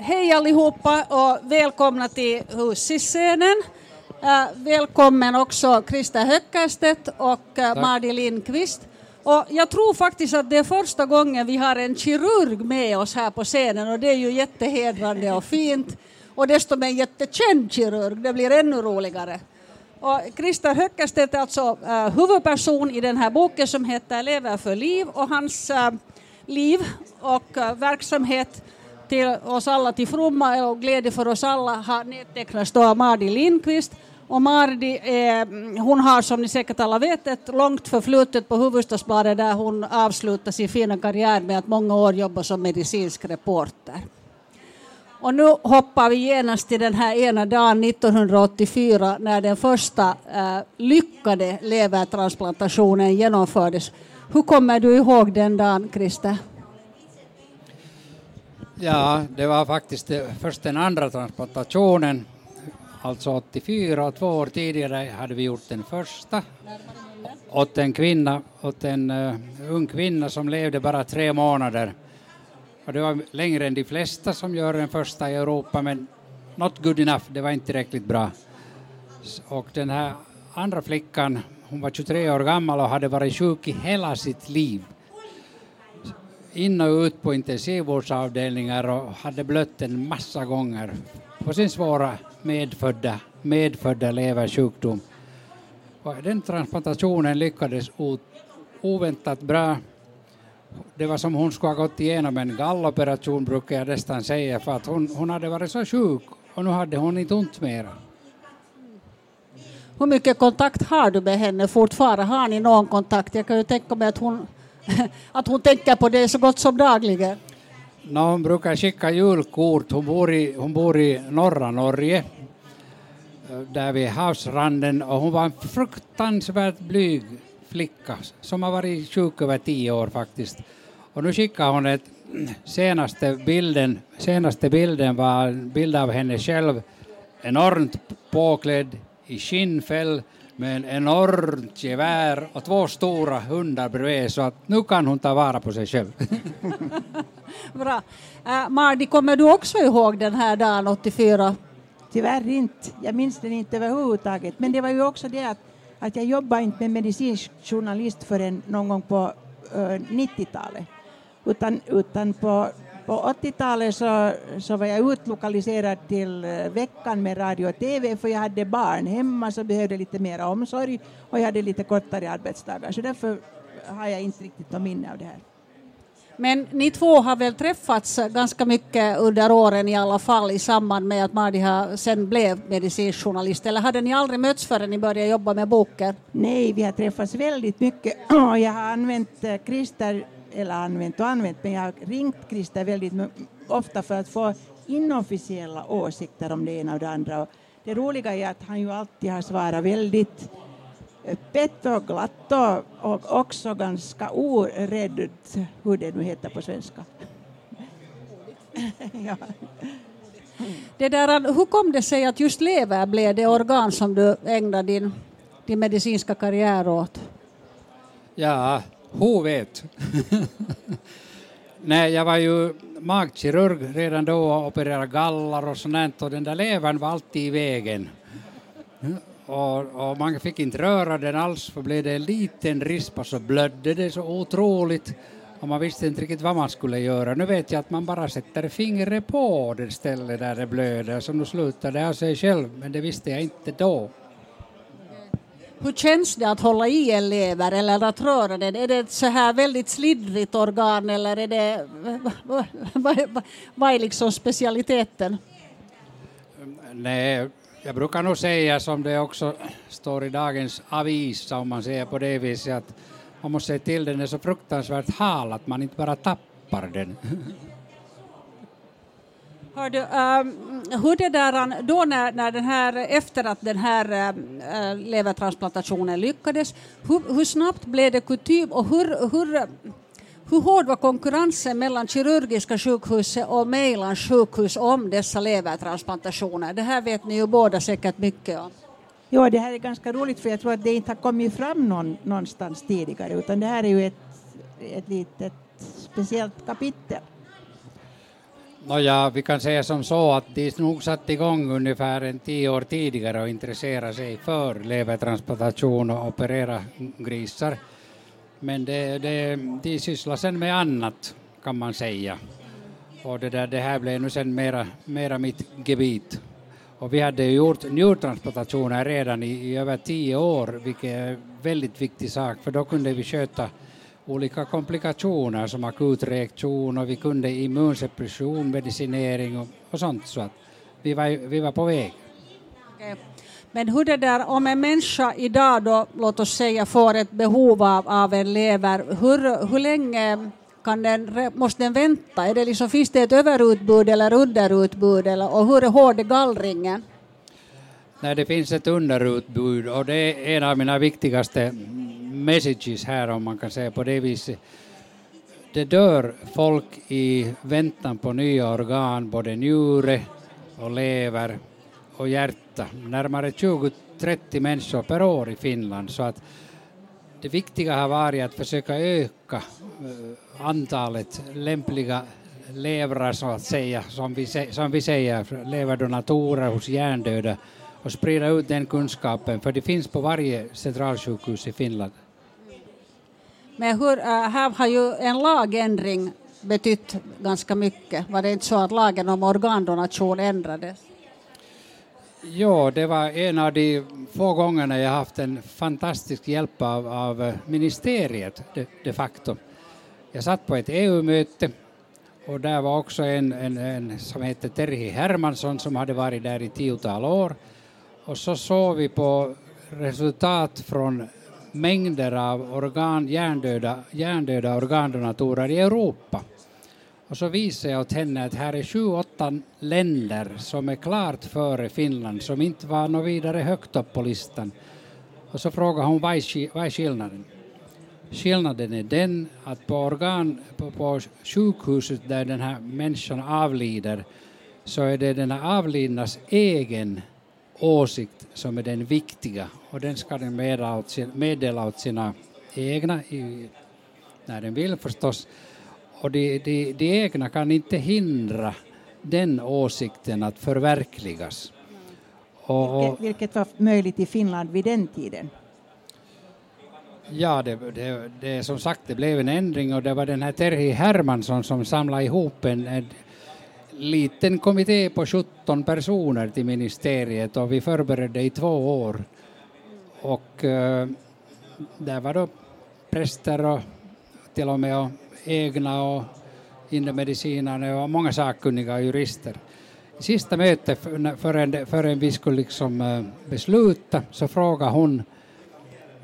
hej allihopa och välkomna till Hussiscenen. Uh, välkommen också Krista Höckerstedt och uh, Mardi Lindqvist. Och jag tror faktiskt att det är första gången vi har en kirurg med oss här på scenen och det är ju jättehedrande och fint. Och dessutom en jättekänd kirurg, det blir ännu roligare. Och Krista Höckerstedt är alltså uh, huvudperson i den här boken som heter Lever för liv och hans uh, liv och uh, verksamhet till oss alla till fromma och glädje för oss alla har nedtecknats då av Mardi Lindqvist. Och Mardi, eh, hon har som ni säkert alla vet ett långt förflutet på Hufvudstadsbladet där hon avslutade sin fina karriär med att många år jobba som medicinsk reporter. Och nu hoppar vi genast till den här ena dagen 1984 när den första eh, lyckade levertransplantationen genomfördes. Hur kommer du ihåg den dagen, Christer? Ja, det var faktiskt först den andra transplantationen, alltså 84 och två år tidigare hade vi gjort den första åt en kvinna, åt en uh, ung kvinna som levde bara tre månader. Och det var längre än de flesta som gör den första i Europa, men not good enough, det var inte tillräckligt bra. Och den här andra flickan, hon var 23 år gammal och hade varit sjuk i hela sitt liv in och ut på intensivvårdsavdelningar och hade blött en massa gånger på sin svåra medfödda, medfödda leversjukdom. Och den transplantationen lyckades oväntat bra. Det var som hon skulle ha gått igenom en galloperation brukar jag nästan säga för att hon, hon hade varit så sjuk och nu hade hon inte ont mera. Hur mycket kontakt har du med henne fortfarande? Har ni någon kontakt? Jag kan ju tänka mig att hon att hon tänker på det så gott som dagligen? No, hon brukar skicka julkort. Hon bor i, hon bor i norra Norge, eh, där vid havsranden, och hon var en fruktansvärt blyg flicka som har varit sjuk över tio år faktiskt. Och nu skickar hon ett senaste bilden, senaste bilden var en bild av henne själv, enormt påklädd i skinnfäll med en enormt gevär och två stora hundar bredvid så att nu kan hon ta vara på sig själv. Bra. Äh, Mardi, kommer du också ihåg den här dagen 84? Tyvärr inte. Jag minns den inte överhuvudtaget. Men det var ju också det att, att jag jobbade inte med medicinsk journalist förrän någon gång på uh, 90-talet. Utan, utan på på 80-talet så, så var jag utlokaliserad till eh, veckan med radio och TV för jag hade barn hemma så behövde lite mer omsorg och jag hade lite kortare arbetsdagar så därför har jag inte riktigt något minne av det här. Men ni två har väl träffats ganska mycket under åren i alla fall i samband med att Mardi sen blev medicinsk journalist eller hade ni aldrig mötts förrän ni började jobba med boken? Nej, vi har träffats väldigt mycket och jag har använt eh, Christer eller använt och använt, men jag har ringt Christer väldigt ofta för att få inofficiella åsikter om det ena och det andra. Och det roliga är att han ju alltid har svarat väldigt öppet och glatt och, och också ganska orädd, hur det nu heter på svenska. ja. Det där, hur kom det sig att just lever blev det organ som du ägnade din, din medicinska karriär åt? Ja, hon vet. Nej, jag var ju magkirurg redan då och opererade gallar och sånt och den där levern var alltid i vägen. Och, och, man fick inte röra den alls för blev det en liten rispa så blödde det så otroligt och man visste inte riktigt vad man skulle göra. Nu vet jag att man bara sätter fingret på det ställe där det blöder så nu slutar det av sig själv men det visste jag inte då. Hur känns det att hålla i en lever eller att röra den? Är det ett så här väldigt slidrigt organ eller är det, vad är liksom specialiteten? Nej, jag brukar nog säga som det också står i dagens avis om man säger på det viset att man måste se till den är så fruktansvärt hal att man inte bara tappar den. Hör du, um, hur det där, då när, när den här, efter att den här uh, levertransplantationen lyckades, hur, hur, snabbt blev det kutym och hur, hur, hur hård var konkurrensen mellan kirurgiska sjukhuset och Mejlans sjukhus om dessa levertransplantationer? Det här vet ni ju båda säkert mycket om. Ja, det här är ganska roligt för jag tror att det inte har kommit fram någon, någonstans tidigare utan det här är ju ett, ett litet speciellt kapitel. Nåja, vi kan säga som så att de nog satt igång ungefär en tio år tidigare och intresserade sig för levertransplantation och operera grisar. Men det, det, de sysslar sen med annat, kan man säga. Och det, där, det här blev nu sen mera, mera mitt gebit. Och vi hade gjort njurtransplantationer redan i, i över tio år, vilket är en väldigt viktig sak, för då kunde vi köta olika komplikationer som akutreaktion och vi kunde immunsuppression, medicinering och, och sånt. Så att vi, var, vi var på väg. Okay. Men hur det där, om en människa idag då, låt oss säga, får ett behov av, av en lever, hur, hur länge kan den, måste den vänta? Är det liksom, finns det ett överutbud eller underutbud eller, och hur är hård är gallringen? Nej, det finns ett underutbud och det är en av mina viktigaste messages här om man kan säga på det viset. Det dör folk i väntan på nya organ, både njure och lever och hjärta. Närmare 20-30 människor per år i Finland. Så att det viktiga har varit att försöka öka eh, antalet lämpliga levrar så att säga, som vi, som vi säger, leverdonatorer hos hjärndöda och sprida ut den kunskapen, för det finns på varje centralsjukhus i Finland. Men hur, eh, här har ju en lagändring betytt ganska mycket. Var det inte så att lagen om organdonation ändrades? Ja, det var en av de få gångerna jag haft en fantastisk hjälp av, av eh, ministeriet de, de facto. Jag satt på ett EU-möte och där var också en, en, en som hette Terhi Hermansson som hade varit där i tiotal år. Och så såg vi på resultat från mängder av organ, hjärndöda, hjärndöda organdonatorer i Europa. Och så visade jag åt henne att här är sju, åtta länder som är klart före Finland, som inte var något vidare högt upp på listan. Och så frågade hon vad är, vad är skillnaden? Skillnaden är den att på, organ, på, på sjukhuset där den här människan avlider så är det den avlidnas egen åsikt som är den viktiga och den ska den meddela åt, sina egna i, när den vill förstås. Och de, de, de egna kan inte hindra den åsikten att förverkligas. Och, vilket, vilket var möjligt i Finland vid den tiden? Ja, det, det, det, som sagt, det blev en ändring och det var den här Terhi Hermansson som samlade ihop en, en liten kommitté på 17 personer till ministeriet och vi förberedde i två år. Och eh, där var då präster och till och med och egna och innemedicinare och många sakkunniga jurister. Sista mötet förrän, förrän vi skulle liksom eh, besluta så frågade hon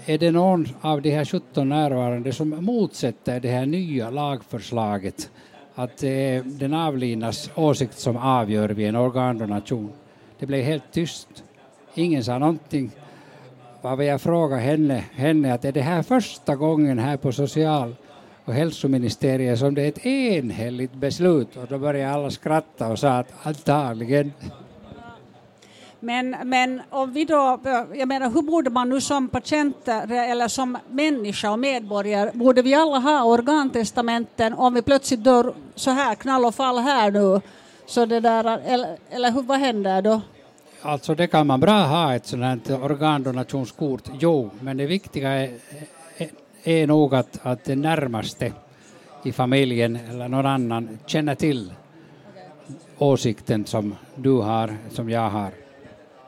är det någon av de här 17 närvarande som motsätter det här nya lagförslaget att det är den avlidnas åsikt som avgör vid en organdonation. Det blev helt tyst. Ingen sa någonting. Vad jag frågade henne, henne att är det här första gången här på social och hälsoministeriet som det är ett enhälligt beslut och då började alla skratta och sa att antagligen men, men om vi då, jag menar, hur borde man nu som patient eller som människa och medborgare, borde vi alla ha organtestamenten om vi plötsligt dör så här, knall och fall här nu? Så det där, eller, eller hur, vad händer då? Alltså det kan man bra ha ett sådant här organdonationskort, jo, men det viktiga är, är nog att, att det närmaste i familjen eller någon annan känner till åsikten som du har, som jag har.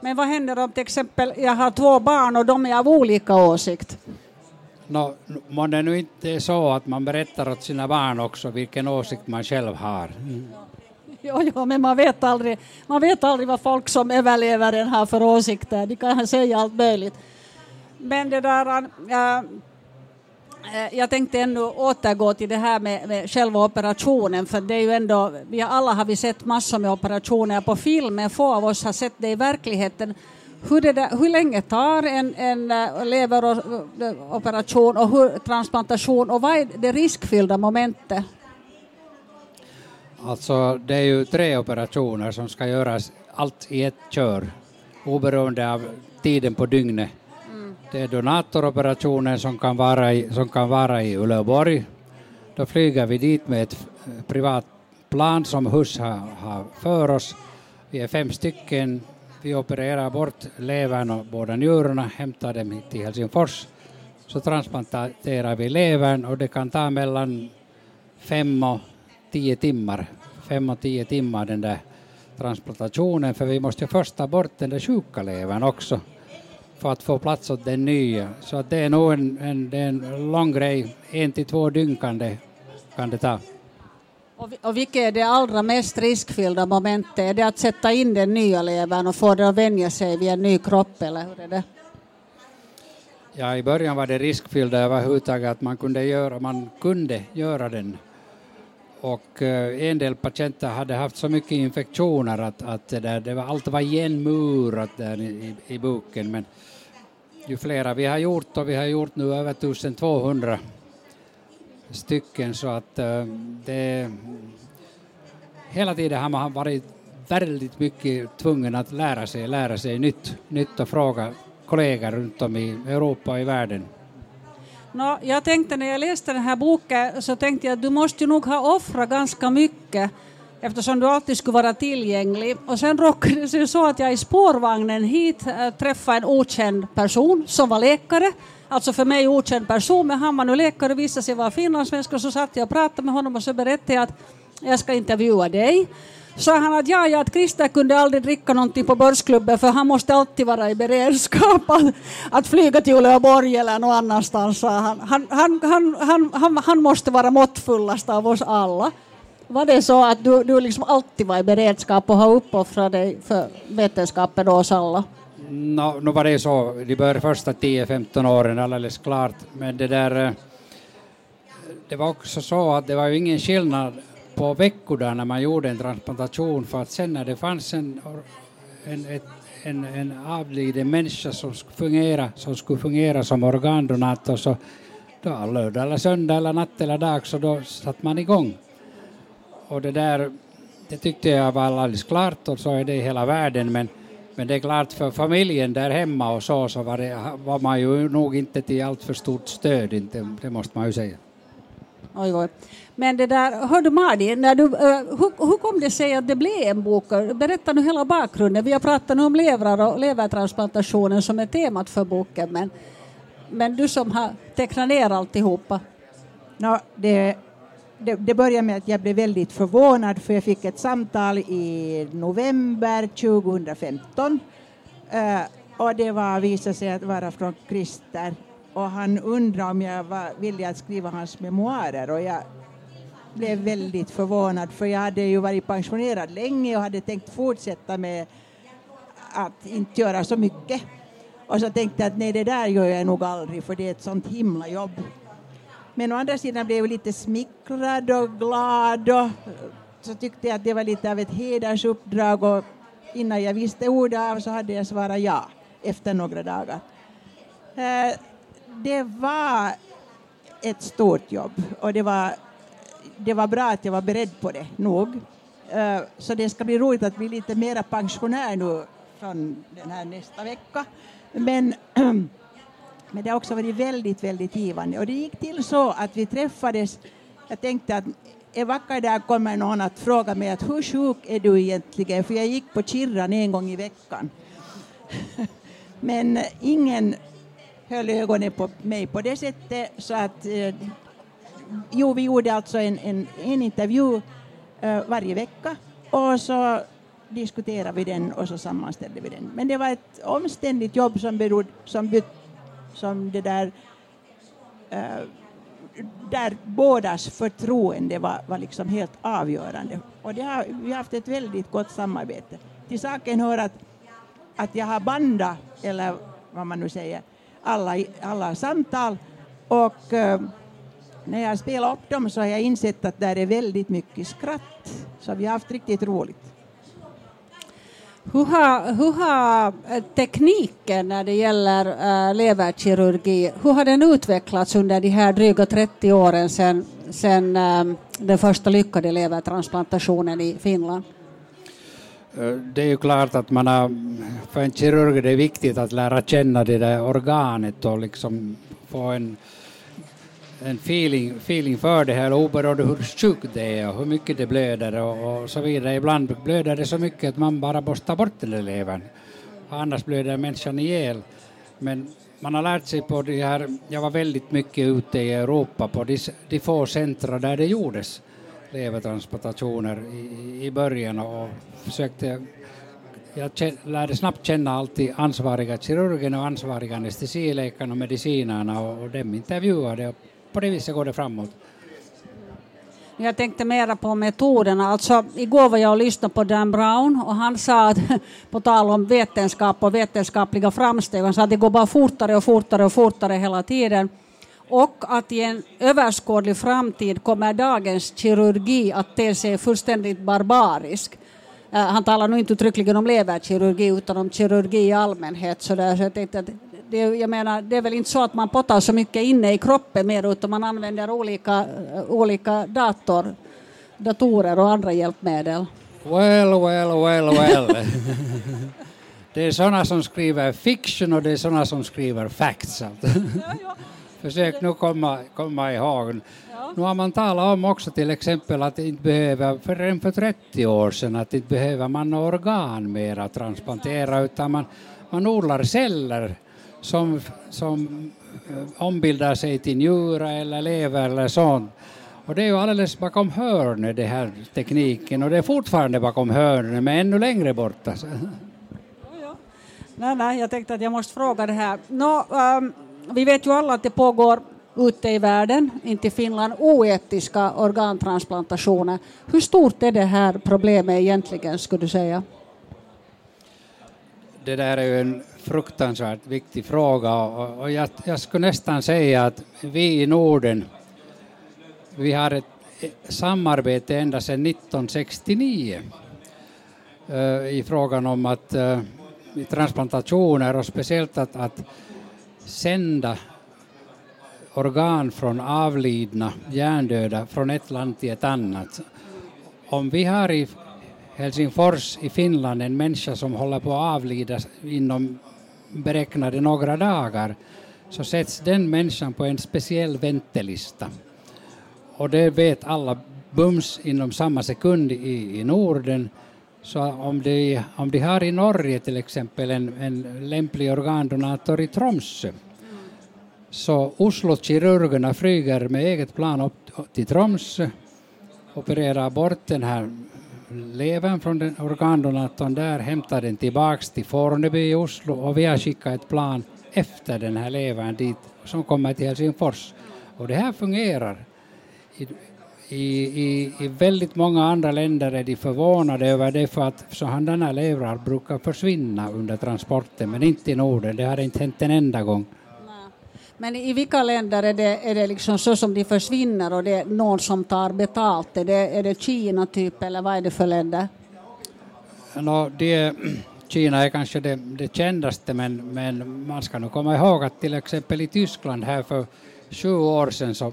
Men vad händer om till exempel jag har två barn och de är av olika åsikt? No, må det nu inte så att man berättar åt sina barn också vilken åsikt man själv har. Mm. Jo, jo, men man vet, aldrig, man vet aldrig vad folk som överlever en har för åsikter. De kan säga allt möjligt. Men det där... Äh, Eh, jag tänkte ändå återgå till det här med, med, själva operationen, för det är ju ändå, vi alla har vi sett massor med operationer på film, men få av oss har sett det i verkligheten. Hur, det där, hur länge tar en, en eh, leveroperation eh, och hur, transplantation och vad är det riskfyllda momentet? Alltså det är ju tre operationer som ska göras allt i ett kör, oberoende av tiden på dygnet det är donatoroperationen som kan vara i, som kan vara i Uleåborg. Då flyger vi dit med ett eh, privat plan som HUS har, har för oss. Vi är fem stycken. Vi opererar bort levern och båda njurarna, hämtar dem hit till Helsingfors. Så transplanterar vi levern och det kan ta mellan fem och tio timmar. Fem och tio timmar den där transplantationen för vi måste först ta bort den där sjuka levern också för att få plats åt den nya. Så att det är nog en, en, det är en lång grej, en till två dygn kan det, kan det ta. Och, och vilket är det allra mest riskfyllda momentet? Är det att sätta in den nya levern och få den att vänja sig vid en ny kropp eller hur är det? Ja, i början var det riskfyllda överhuvudtaget att man kunde göra, man kunde göra den. Och eh, en del patienter hade haft så mycket infektioner att, att det, där, det var, allt var igenmurat där i, i boken. Men ju flera vi har gjort och vi har gjort nu över 1200 stycken så att eh, det hela tiden har man varit väldigt mycket tvungen att lära sig, lära sig nytt, nytt och fråga kollegor runt om i Europa och i världen. No, jag tänkte när jag läste den här boken så tänkte jag att du måste nog ha offrat ganska mycket eftersom du alltid skulle vara tillgänglig. Och sen råkade det sig så att jag i spårvagnen hit äh, träffade en okänd person som var läkare. Alltså för mig okänd person, men han var nu läkare och visade sig vara finlandssvensk och så satt jag och pratade med honom och så berättade jag att jag ska intervjua dig sa han att ja, ja, att Christer kunde aldrig dricka någonting på börsklubben för han måste alltid vara i beredskap att, att flyga till Uleåborg eller någon annanstans. Han, han, han, han, han, han, måste vara måttfullast av oss alla. Var det så att du, du liksom alltid var i beredskap och har uppoffrat dig för vetenskapen och oss alla? No, nu var det så de började första 10-15 åren alldeles klart, men det där eh, det var också så att det var ju ingen skillnad på veckodagar när man gjorde en transplantation för att sen när det fanns en, en, en, en avliden människa som skulle fungera, som skulle fungera som organdonator så då lördag eller söndag eller natt eller dag så då satte man igång. Och det där, det tyckte jag var alldeles klart och så är det i hela världen men men det är klart för familjen där hemma och så, så var, det, var man ju nog inte till allt för stort stöd, inte, det måste man ju säga. Oj, oj. Men det där, hör du när du, uh, hur, hur kom det sig att det blev en bok? Berätta nu hela bakgrunden. Vi har pratat nu om levrar och levertransplantationen som är temat för boken, men, men du som har tecknat ner alltihopa. No, det, det, det började med att jag blev väldigt förvånad för jag fick ett samtal i november 2015 eh, och det var, visade sig att vara från Christer och han undrade om jag var villig att skriva hans memoarer och jag blev väldigt förvånad för jag hade ju varit pensionerad länge och hade tänkt fortsätta med att inte göra så mycket. Och så tänkte jag att nej, det där gör jag nog aldrig för det är ett sånt himla jobb. Men å andra sidan blev jag lite smickrad och glad och så tyckte jag att det var lite av ett hedersuppdrag och innan jag visste ordet av så hade jag svarat ja efter några dagar. Eh, det var ett stort jobb och det var det var bra att jag var beredd på det, nog. Eh, så det ska bli roligt att bli lite mera pensionär nu från den här nästa vecka. Men, men det har också varit väldigt, väldigt givande. Och det gick till så att vi träffades. Jag tänkte att en vacker dag kommer någon att fråga mig att hur sjuk är du egentligen? För jag gick på Kirran en gång i veckan. Men ingen höll ögonen på mig på det sättet så att eh, jo, vi gjorde alltså en, en, en intervju eh, varje vecka och så diskuterade vi den och så sammanställde vi den. Men det var ett omständigt jobb som, berod, som, bytte som det där uh, där bådas förtroende var, var liksom helt avgörande. Och det har, vi har haft ett väldigt gott samarbete. Till saken hör att, att jag har bandat, eller vad man nu säger, alla, alla samtal och uh, när jag spelar upp dem så har jag insett att där är väldigt mycket skratt. Så vi har haft riktigt roligt. Hur har, hur har eh, tekniken när det gäller äh, leverkirurgi, hur har den utvecklats under de här dryga 30 åren sedan, sedan äh, ehm, den första lyckade levertransplantationen i Finland? Eh, det är ju klart att man har, för en kirurg är det viktigt att lära känna det där organet och liksom få en en feeling, feeling för det här oberoende hur sjukt det är och hur mycket det blöder och, och så vidare. Ibland blöder det så mycket att man bara måste ta bort den levern. Annars blöder människan ihjäl. Men man har lärt sig på det här, jag var väldigt mycket ute i Europa på de, de få centra där det gjordes levertransplantationer i, i början och försökte jag lärde snabbt känna alltid ansvariga kirurgen och ansvariga anestesiläkarna och medicinarna och, och dem intervjuade och på det viset går det framåt. Jag tänkte mera på metoderna. Alltså, igår var jag och lyssnade på Dan Brown och han sa att, på tal om vetenskap och vetenskapliga framsteg, han sa att det går bara fortare och fortare och fortare hela tiden och att i en överskådlig framtid kommer dagens kirurgi att te sig fullständigt barbarisk. Eh, han talar nu inte uttryckligen om leverkirurgi utan om kirurgi i allmänhet. Så, där, så jag tänkte att det, jag menar, det är väl inte så att man pottar så mycket inne i kroppen mer utan man använder olika, uh, olika dator, datorer och andra hjälpmedel. Well, well, well, well. det är sådana som skriver fiction och det är sådana som skriver facts. Försök nu komma, komma ihåg. Ja. Nu har man talat om också till exempel att inte behöver, för, för 30 år sedan, att inte behöver man organ mer att transplantera utan man, man odlar celler som, som eh, ombildar sig till njure eller lever eller sånt. Och det är ju alldeles bakom hörnet det här tekniken och det är fortfarande bakom hörnet men ännu längre borta. Nej, nej, jag tänkte att jag måste fråga det här. Nå, um, vi vet ju alla att det pågår ute i världen, inte i Finland, oetiska organtransplantationer. Hur stort är det här problemet egentligen, skulle du säga? Det där är ju en fruktansvärt viktig fråga och jag, jag skulle nästan säga att vi i Norden, vi har ett eh, samarbete ända sedan 1969 uh, eh, i frågan om att uh, transplantationer och speciellt att, att sända organ från avlidna hjärndöda från ett land till ett annat. Om vi har i Helsingfors i Finland en människa som håller på att avlida inom beräknade några dagar så sätts den människan på en speciell väntelista. Och det vet alla bums inom samma sekund i, i Norden. Så om de, om de har i Norge till exempel en, en lämplig organdonator i Tromsö så Oslo-kirurgerna flyger med eget plan upp till Tromsö, opererar bort den här levern från den organdonatorn där, hämtar den tillbaks till Forneby i Oslo och vi har skickat ett plan efter den här levern dit som kommer till Helsingfors. Och det här fungerar. I, i, i, väldigt många andra länder är de förvånade över det för att sådana levrar brukar försvinna under transporten men inte i Norden. Det har inte hänt en enda gång. Men i vilka länder är det, är det liksom så som de försvinner och det är någon som tar betalt? Är det, är det Kina typ eller vad är det för länder? No, det, Kina är kanske det, det kändaste men, men man ska nog komma ihåg att till exempel i Tyskland här för sju år sedan så,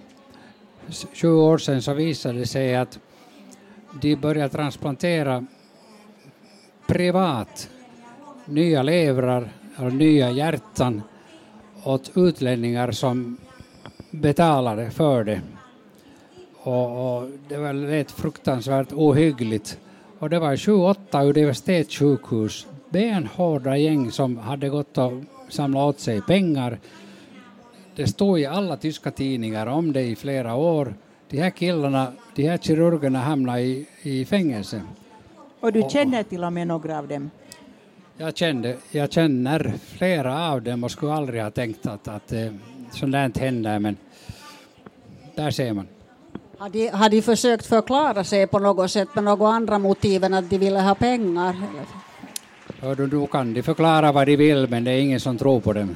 sju år sedan så visade det sig att de började transplantera privat nya levrar och nya hjärtan åt utlänningar som betalade för det. Och, och det var rätt fruktansvärt ohyggligt. Och det var 28 universitetssjukhus, benhårda gäng som hade gått och samlat åt sig pengar. Det stod i alla tyska tidningar om det i flera år. De här killarna, de här kirurgerna hamnade i, i fängelse. Och du känner till och med några av dem? Jag, kände, jag känner flera av dem och skulle aldrig ha tänkt att, att eh, sånt där händer, men där ser man. Har de, har de försökt förklara sig på något sätt med några andra motiv än att de ville ha pengar? Hör du, då kan de förklara vad de vill, men det är ingen som tror på dem.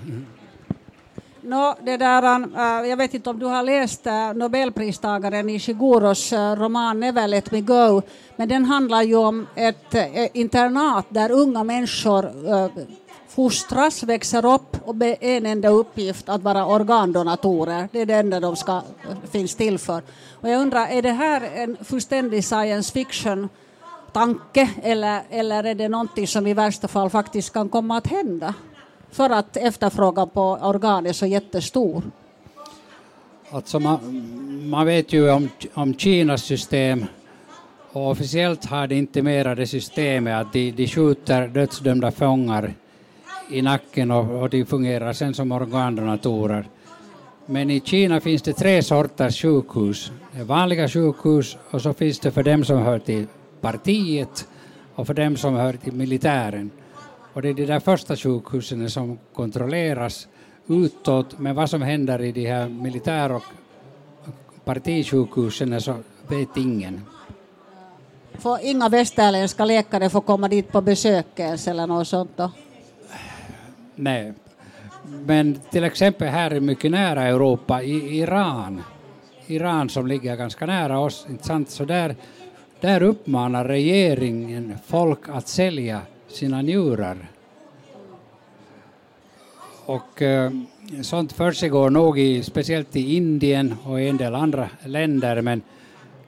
No, det där, uh, jag vet inte om du har läst uh, Nobelpristagaren Ishiguros uh, roman Never Let Me Go, men den handlar ju om ett internat där unga människor fostras, växer upp och med en enda uppgift att vara organdonatorer. Det är det enda de ska, finns till för. Och jag undrar, är det här en fullständig science fiction tanke eller, eller är det någonting som i värsta fall faktiskt kan komma att hända? För att efterfrågan på organ är så jättestor? Alltså man, man vet ju om, om Kinas system och officiellt har de inte mera det systemet att de, de skjuter dödsdömda fångar i nacken och, och de fungerar sen som organdonatorer. Men i Kina finns det tre sorters sjukhus. Det är vanliga sjukhus och så finns det för dem som hör till partiet och för dem som hör till militären. Och det är de där första sjukhusen som kontrolleras utåt, men vad som händer i de här militär och partisjukhusen så vet ingen. Får inga västerländska läkare få komma dit på besök ens eller något sånt då? Nej. Men till exempel här är mycket nära Europa, i Iran, Iran som ligger ganska nära oss, inte sant? så där, där uppmanar regeringen folk att sälja sina njurar. Och eh, sånt försiggår nog i, speciellt i Indien och i en del andra länder, men,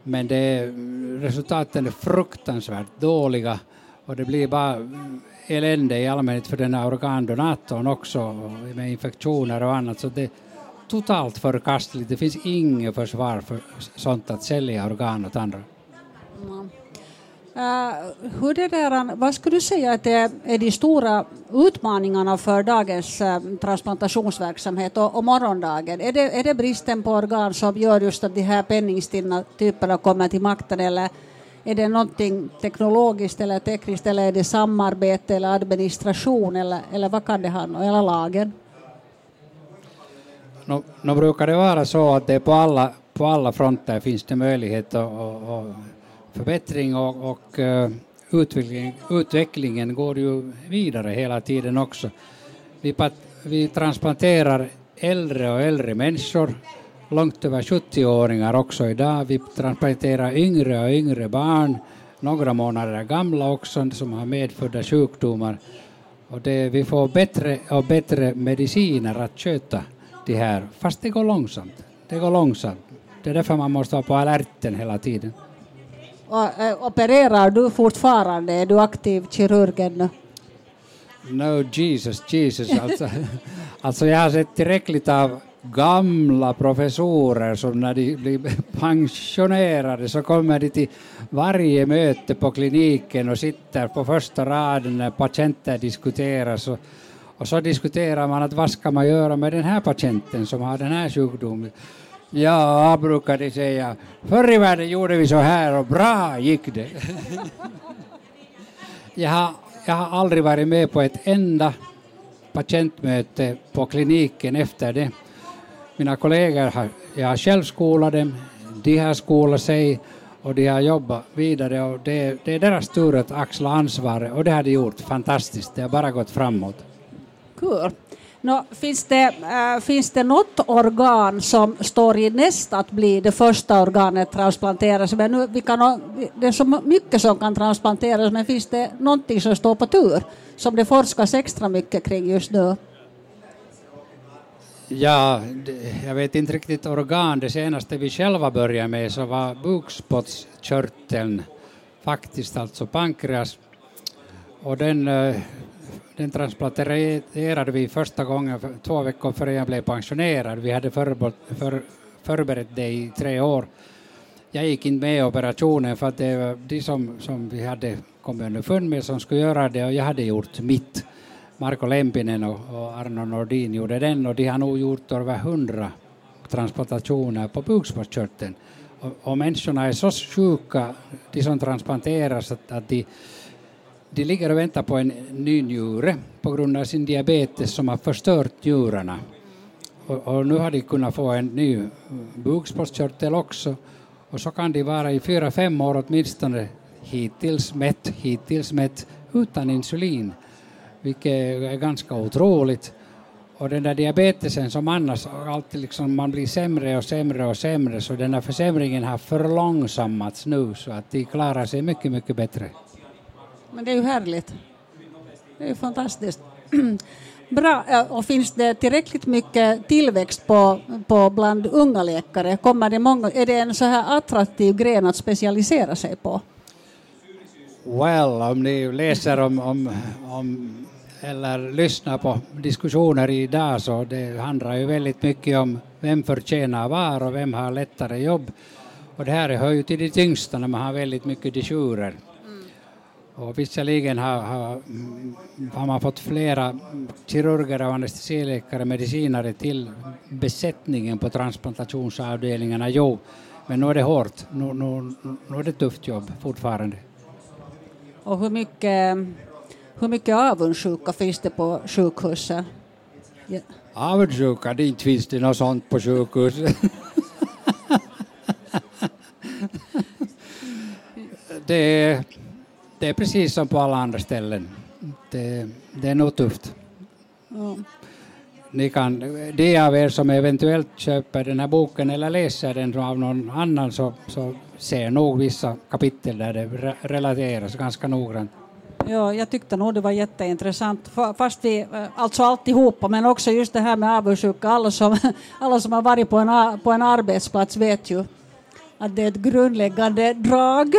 men det, resultaten är fruktansvärt dåliga och det blir bara elände i allmänhet för den här organdonatorn också med infektioner och annat. Så det är totalt förkastligt. Det finns inget försvar för sånt att sälja organ åt andra. Mm. Uh, hur det där, vad skulle du säga att det är de stora utmaningarna för dagens uh, transplantationsverksamhet och, och morgondagen? Är det, är det bristen på organ som gör just att de här penningstinna typerna kommer till makten eller är det någonting teknologiskt eller tekniskt eller är det samarbete eller administration eller, eller vad kan det handla om? eller lagen? Nu, nu brukar det vara så att det på alla, på alla fronter finns det möjlighet att förbättring och, och eh, utveckling, utvecklingen går ju vidare hela tiden också. Vi, vi transplanterar äldre och äldre människor långt över 70-åringar också idag. Vi transplanterar yngre och yngre barn, några månader gamla också, som har medfödda sjukdomar. Och det, vi får bättre och bättre mediciner att köta det här, fast det går långsamt. Det går långsamt. Det är därför man måste vara på alerten hela tiden. Och, äh, opererar du fortfarande? Är du aktiv kirurg ännu? No, Jesus, Jesus. Alltså, alltså jag har sett tillräckligt av gamla professorer som när de blir pensionerade så kommer de till varje möte på kliniken och sitter på första raden när patienter diskuteras och, och så diskuterar man att vad ska man göra med den här patienten som har den här sjukdomen. Ja, brukar de säga, förr i världen gjorde vi så här och bra gick det. jag, har, jag har aldrig varit med på ett enda patientmöte på kliniken efter det mina kollegor har, jag har själv skolat dem, de har skolat sig och de har jobbat vidare och det, det är deras tur att axla ansvaret och det har de gjort fantastiskt, det har bara gått framåt. Cool. No, finns, det, äh, finns det något organ som står i näst att bli det första organet transplanteras? Men nu, vi kan, det är så mycket som kan transplanteras, men finns det någonting som står på tur som det forskas extra mycket kring just nu? Ja, jag vet inte riktigt organ. Det senaste vi själva började med så var bukspottkörteln, faktiskt alltså pankreas. Och den, eh, den transplanterade vi första gången för, två veckor före jag blev pensionerad. Vi hade för, för, förberett det i tre år. Jag gick inte med i operationen för att det var de som, som vi hade kommit underfund med som skulle göra det och jag hade gjort mitt. Marko Lempinen och, och Arno Nordin gjorde den och de har nog gjort över hundra transplantationer på bukspottkörteln. Och, och människorna är så sjuka, de som transplanteras, att, att de, de ligger och väntar på en ny njure på grund av sin diabetes som har förstört njurarna. Och, och nu har de kunnat få en ny bukspottkörtel också och så kan de vara i fyra, fem år åtminstone hittills mätt, hittills mätt utan insulin vilket är ganska otroligt. Och den där diabetesen som annars alltid liksom man blir sämre och sämre och sämre så den här försämringen har förlångsammats nu så att de klarar sig mycket, mycket bättre. Men det är ju härligt. Det är ju fantastiskt. Bra. Och finns det tillräckligt mycket tillväxt på, på bland unga läkare? Kommer det många, är det en så här attraktiv gren att specialisera sig på? Well, om ni läser om, om, om eller lyssnar på diskussioner idag så det handlar ju väldigt mycket om vem förtjänar var och vem har lättare jobb. Och det här hör ju till det tyngsta när man har väldigt mycket disjurer. Och visserligen har, har, har, man fått flera kirurger och anestesiläkare, medicinare till besättningen på transplantationsavdelningarna, jo, men nu är det hårt. Nu, nu, nu är det tufft jobb fortfarande. Och hur mycket, hur mycket avundsjuka finns det på sjukhuset? Ja. Avundsjuka, det inte finns det något sånt på sjukhuset. det, är, det är precis som på alla andra ställen. Det, det är nog tufft. Ja. Ni kan, de av er som eventuellt köper den här boken eller läser den av någon annan så, så ser nog vissa kapitel där det relateras ganska noggrant. Ja, jag tyckte nog det var jätteintressant, fast vi, eh, alltså alltihopa, men också just det här med avundsjuka. Alla som, alla som har varit på en, på en arbetsplats vet ju att det är ett grundläggande drag.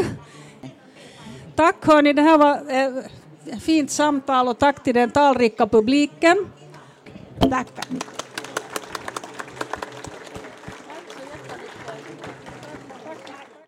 Tack hörni, det här var ett fint samtal och tack till den talrika publiken. Tack.